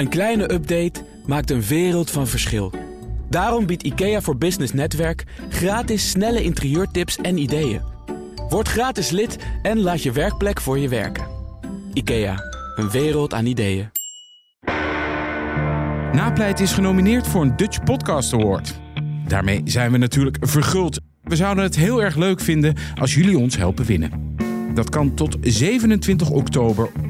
Een kleine update maakt een wereld van verschil. Daarom biedt IKEA voor Business Netwerk gratis snelle interieurtips en ideeën. Word gratis lid en laat je werkplek voor je werken. IKEA, een wereld aan ideeën. Napleit is genomineerd voor een Dutch Podcast Award. Daarmee zijn we natuurlijk verguld. We zouden het heel erg leuk vinden als jullie ons helpen winnen. Dat kan tot 27 oktober